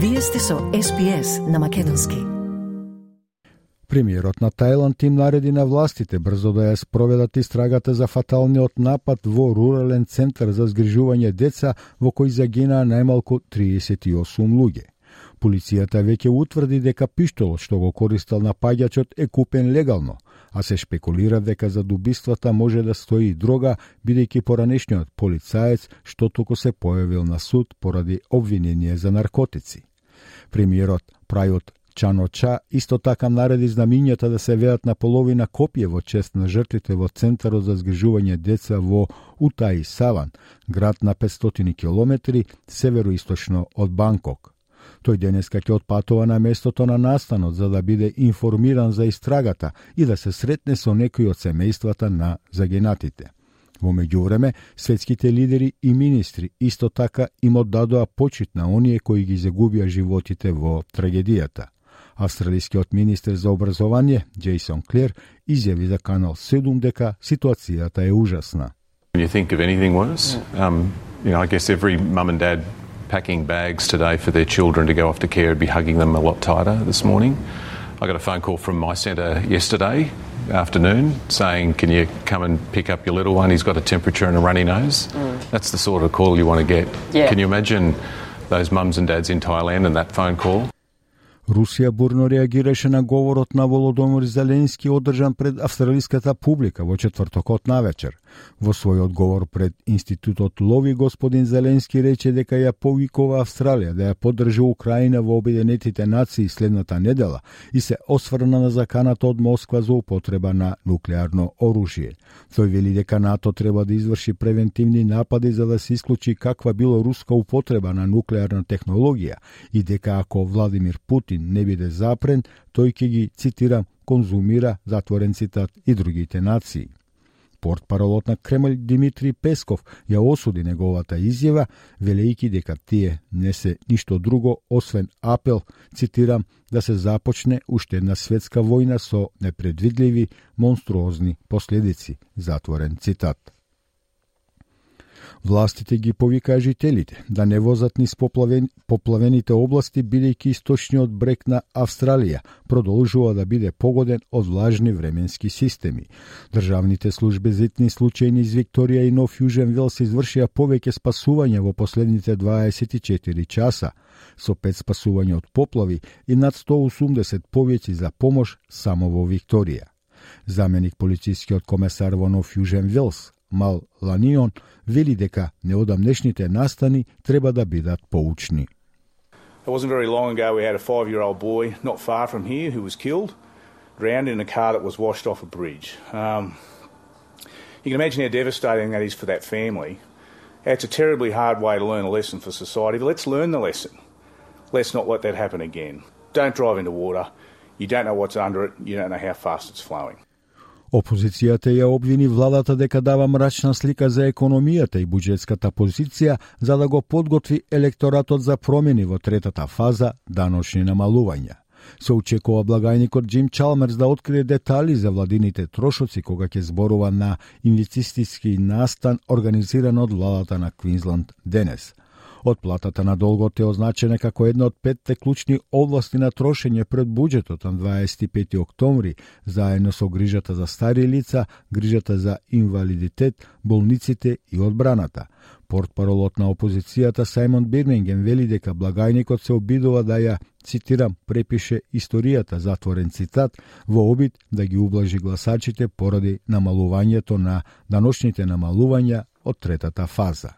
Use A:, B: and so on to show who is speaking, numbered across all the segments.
A: Вие сте со СПС на Македонски.
B: Премиерот на Тајланд им нареди на властите брзо да ја спроведат истрагата за фаталниот напад во рурален центар за згрижување деца во кој загинаа најмалку 38 луѓе. Полицијата веќе утврди дека пиштолот што го користел напаѓачот е купен легално, а се шпекулира дека за убиствата може да стои дрога, бидејќи поранешниот полицаец што току се појавил на суд поради обвинение за наркотици. Премиерот Прајот Чаноча исто така нареди знамињата да се веат на половина копје во чест на жртвите во Центарот за згрижување деца во Утаи Саван, град на 500 километри североисточно од Банкок. Тој денеска ќе отпатува на местото на настанот за да биде информиран за истрагата и да се сретне со некои од семејствата на загинатите. Во меѓувреме, светските лидери и министри исто така им оддадоа почит на оние кои ги загубија животите во трагедијата. Австралискиот министер за образование, Джейсон Клер, изјави за Канал 7 дека ситуацијата е ужасна.
C: When you think of anything worse, um, you know, I guess every mum and dad packing bags today for their children to go off to care would be hugging them a lot tighter this morning. I got a phone call from my centre yesterday afternoon saying, Can you come and pick up your little one? He's got a temperature and a runny nose. Mm. That's the sort of call you want to get.
D: Yeah.
C: Can you imagine those mums and dads in Thailand and that phone call?
B: Русија бурно реагираше на говорот на Володомир Зеленски одржан пред австралиската публика во четвртокот навечер. Во свој одговор пред Институтот Лови, господин Зеленски рече дека ја повикува Австралија да ја поддржи Украина во Обединетите нации следната недела и се осврна на заканата од Москва за употреба на нуклеарно оружје. Тој вели дека НАТО треба да изврши превентивни напади за да се исклучи каква било руска употреба на нуклеарна технологија и дека ако Владимир Путин не биде запрен, тој ќе ги, цитирам, конзумира, затворен цитат, и другите нации. Портпаролот на Кремљ Димитри Песков ја осуди неговата изјава, велејќи дека тие не се ништо друго освен апел, цитирам, да се започне уште една светска војна со непредвидливи, монструозни последици, затворен цитат. Властите ги повикаа жителите да не возат низ поплавен, поплавените области бидејќи источниот брег на Австралија продолжува да биде погоден од влажни временски системи. Државните служби за итни случаи низ Викторија и Нов Јужен Велс извршија повеќе спасувања во последните 24 часа, со пет спасувања од поплави и над 180 повеќе за помош само во Викторија. Заменик полицискиот комесар во Нов Јужен Велс, Мал Ланион вели дека неодамнешните настани треба да бидат поучни.
E: It wasn't very long ago we had a five year old boy not far from here who was killed, drowned in a car that was washed off a bridge. Um, you can imagine how devastating that is for that family. It's a terribly hard way to learn a lesson for society, but let's learn the lesson. Let's not let that happen again. Don't drive into water. You don't know what's under it, you don't know how fast it's flowing.
B: Опозицијата ја обвини владата дека дава мрачна слика за економијата и буџетската позиција за да го подготви електоратот за промени во третата фаза даношни намалувања. Се очекува благајникот Джим Чалмерс да открие детали за владините трошоци кога ќе зборува на инвестициски настан организиран од владата на Квинсленд денес – Отплатата на долгот е означена како една од петте клучни области на трошење пред буџетот на 25 октомври, заедно со грижата за стари лица, грижата за инвалидитет, болниците и одбраната. Портпаролот на опозицијата Саймон Бирмингем вели дека благајникот се обидува да ја, цитирам, препише историјата, затворен цитат, во обид да ги ублажи гласачите поради намалувањето на даношните намалувања од третата фаза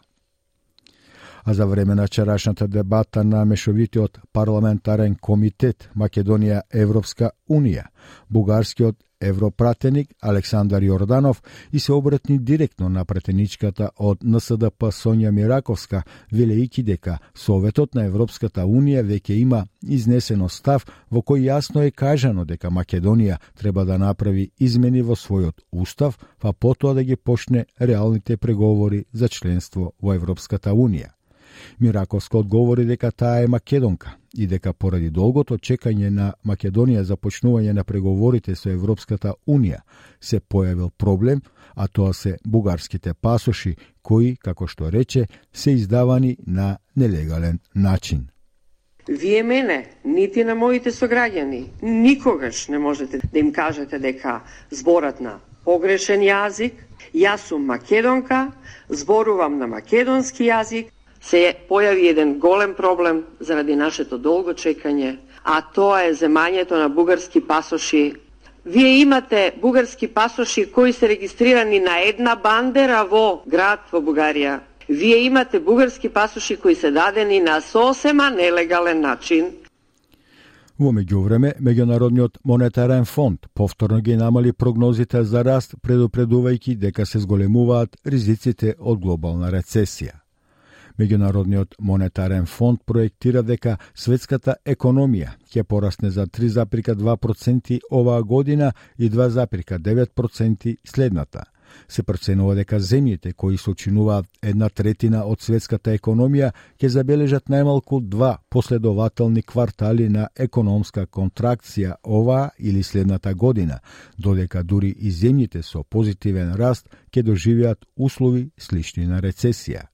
B: а за време на вчерашната дебата на мешовитиот парламентарен комитет Македонија Европска Унија, бугарскиот европратеник Александар Јорданов и се обратни директно на претеничката од НСДП Сонја Мираковска, велејќи дека Советот на Европската Унија веќе има изнесено став во кој јасно е кажано дека Македонија треба да направи измени во својот устав, па потоа да ги почне реалните преговори за членство во Европската Унија. Мираковска одговори дека таа е македонка и дека поради долгото чекање на Македонија за почнување на преговорите со Европската Унија се појавил проблем, а тоа се бугарските пасоши кои, како што рече, се издавани на нелегален начин.
D: Вие мене, нити на моите сограѓани, никогаш не можете да им кажете дека зборат на погрешен јазик, јас сум македонка, зборувам на македонски јазик, се појави еден голем проблем заради нашето долго чекање, а тоа е земањето на бугарски пасоши. Вие имате бугарски пасоши кои се регистрирани на една бандера во град во Бугарија. Вие имате бугарски пасоши кои се дадени на сосема нелегален начин.
B: Во меѓувреме, Меѓународниот монетарен фонд повторно ги намали прогнозите за раст, предупредувајќи дека се зголемуваат ризиците од глобална рецесија. Меѓународниот монетарен фонд проектира дека светската економија ќе порасне за 3,2% оваа година и 2,9% следната – Се проценува дека земјите кои сочинуваат една третина од светската економија ќе забележат најмалку два последователни квартали на економска контракција оваа или следната година, додека дури и земјите со позитивен раст ќе доживеат услови слични на рецесија.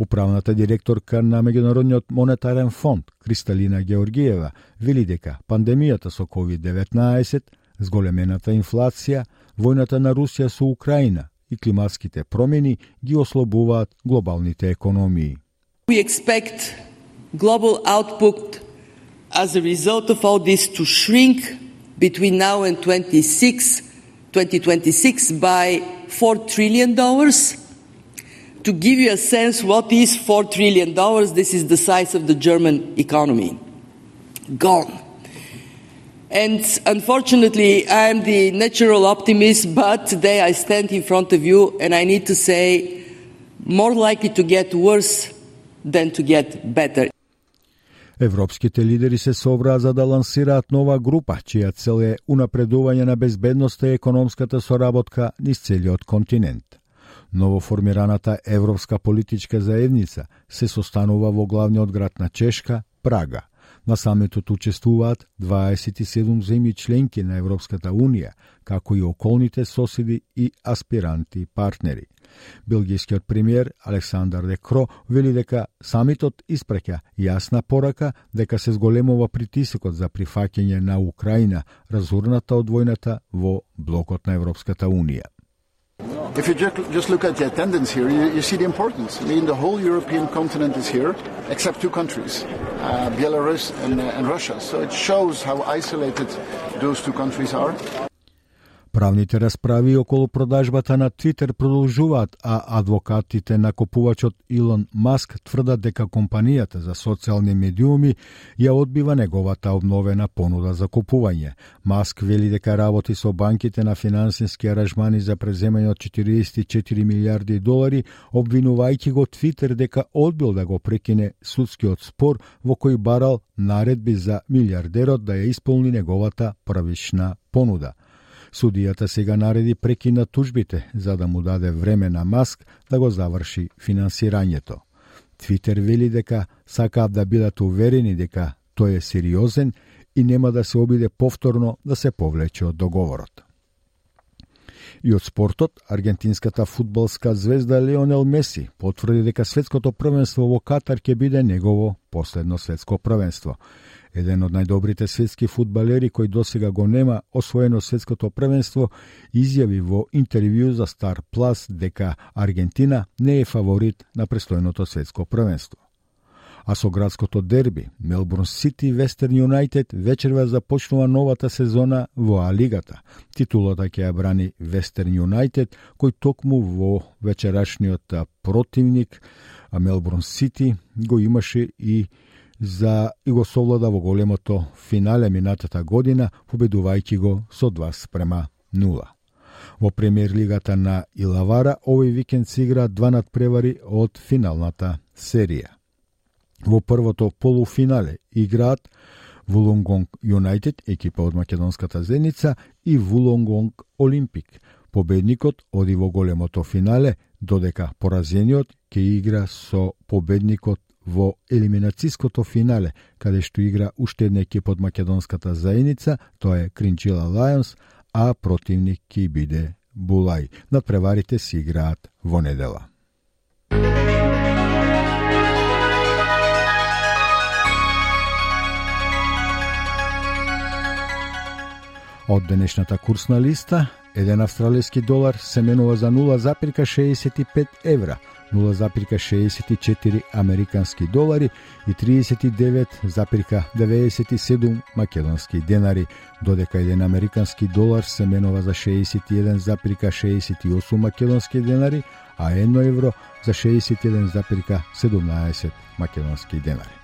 B: Управната директорка на Меѓународниот монетарен фонд Кристалина Георгиева вели дека пандемијата со COVID-19, зголемената инфлација, војната на Русија со Украина и климатските промени ги ослабуваат глобалните економии.
F: We expect global output as a result of all this to shrink between now and 26, 2026 by 4 trillion dollars. To give you a sense what is 4 trillion dollars, this is the size of the German economy. Gone. And unfortunately, I am the natural optimist, but today I stand in front of you and I need to say, more likely to get worse than to get better.
B: Европските лидери се собраа за да лансираат нова група, чија цел е унапредување на безбедноста и економската соработка низ целиот континент. Новоформираната Европска политичка заедница се состанува во главниот град на Чешка, Прага. На самитот учествуваат 27 земји членки на Европската Унија, како и околните соседи и аспиранти партнери. Белгијскиот премиер Александар Декро вели дека самитот испраќа јасна порака дека се зголемува притисокот за прифаќање на Украина, разурната од војната во блокот на Европската Унија.
G: If you just look at the attendance here, you, you, see the importance. I mean, the whole European continent is here, except two countries, uh, Belarus and, uh, and Russia. So it shows how isolated those two countries are.
B: Правните расправи околу продажбата на Твитер продолжуваат, а адвокатите на купувачот Илон Маск тврдат дека компанијата за социјални медиуми ја одбива неговата обновена понуда за купување. Маск вели дека работи со банките на финансиски аражмани за преземање од 44 милиарди долари, обвинувајќи го Твитер дека одбил да го прекине судскиот спор во кој барал наредби за милиардерот да ја исполни неговата правишна понуда. Судијата сега нареди прекина тужбите за да му даде време на Маск да го заврши финансирањето. Твитер вели дека сакаат да бидат уверени дека тој е сериозен и нема да се обиде повторно да се повлече од договорот. И од спортот, аргентинската фудбалска звезда Леонел Меси потврди дека светското првенство во Катар ќе биде негово последно светско првенство еден од најдобрите светски фудбалери кој досега го нема освоено светското првенство, изјави во интервју за Star Plus дека Аргентина не е фаворит на престојното светско првенство. А со градското дерби, Мелбурн Сити Вестерн Юнайтед вечерва започнува новата сезона во А-лигата. Титулата ќе ја брани Вестерн Юнайтед, кој токму во вечерашниот противник, а Мелбурн Сити го имаше и за и го совлада во големото финале минатата година, победувајќи го со 2 спрема 0. Во премиер лигата на Илавара овој викенд се игра два надпревари од финалната серија. Во првото полуфинале играат Вулонгонг Юнайтед, екипа од македонската зеница, и Вулонгонг Олимпик. Победникот оди во големото финале, додека поразениот ќе игра со победникот во елиминацијското финале, каде што игра уште една екип од македонската заедница, тоа е Кринчила Лајонс, а противник ќе биде Булај. Надпреварите се играат во недела. Од денешната курсна листа, еден австралијски долар се менува за 0,65 евра – 0,64 американски долари и 39,97 македонски денари, додека еден американски долар се менува за 61,68 македонски денари, а едно евро за 61,17 македонски денари.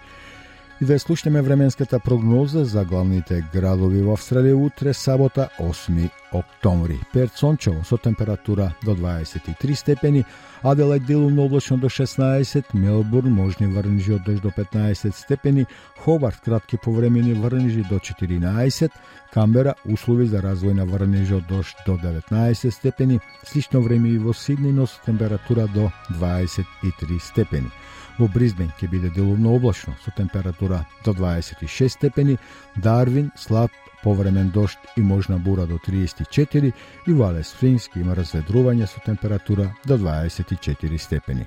B: И да слушнеме временската прогноза за главните градови во Австралија утре, сабота, 8 октомври. Перт сончево со температура до 23 степени, Аделајд делумно облачно до 16, Мелбурн можни врнжи од дожд до 15 степени, Хобарт кратки повремени врнжи до 14, Камбера услови за развој на врнежи од дожд до 19 степени, слично време и во Сидни, но со температура до 23 степени. Во Бризбен ќе биде делумно облачно со температура до 26 степени, Дарвин слаб повремен дошт и можна бура до 34 и во Алес има разведрување со температура до 24 степени.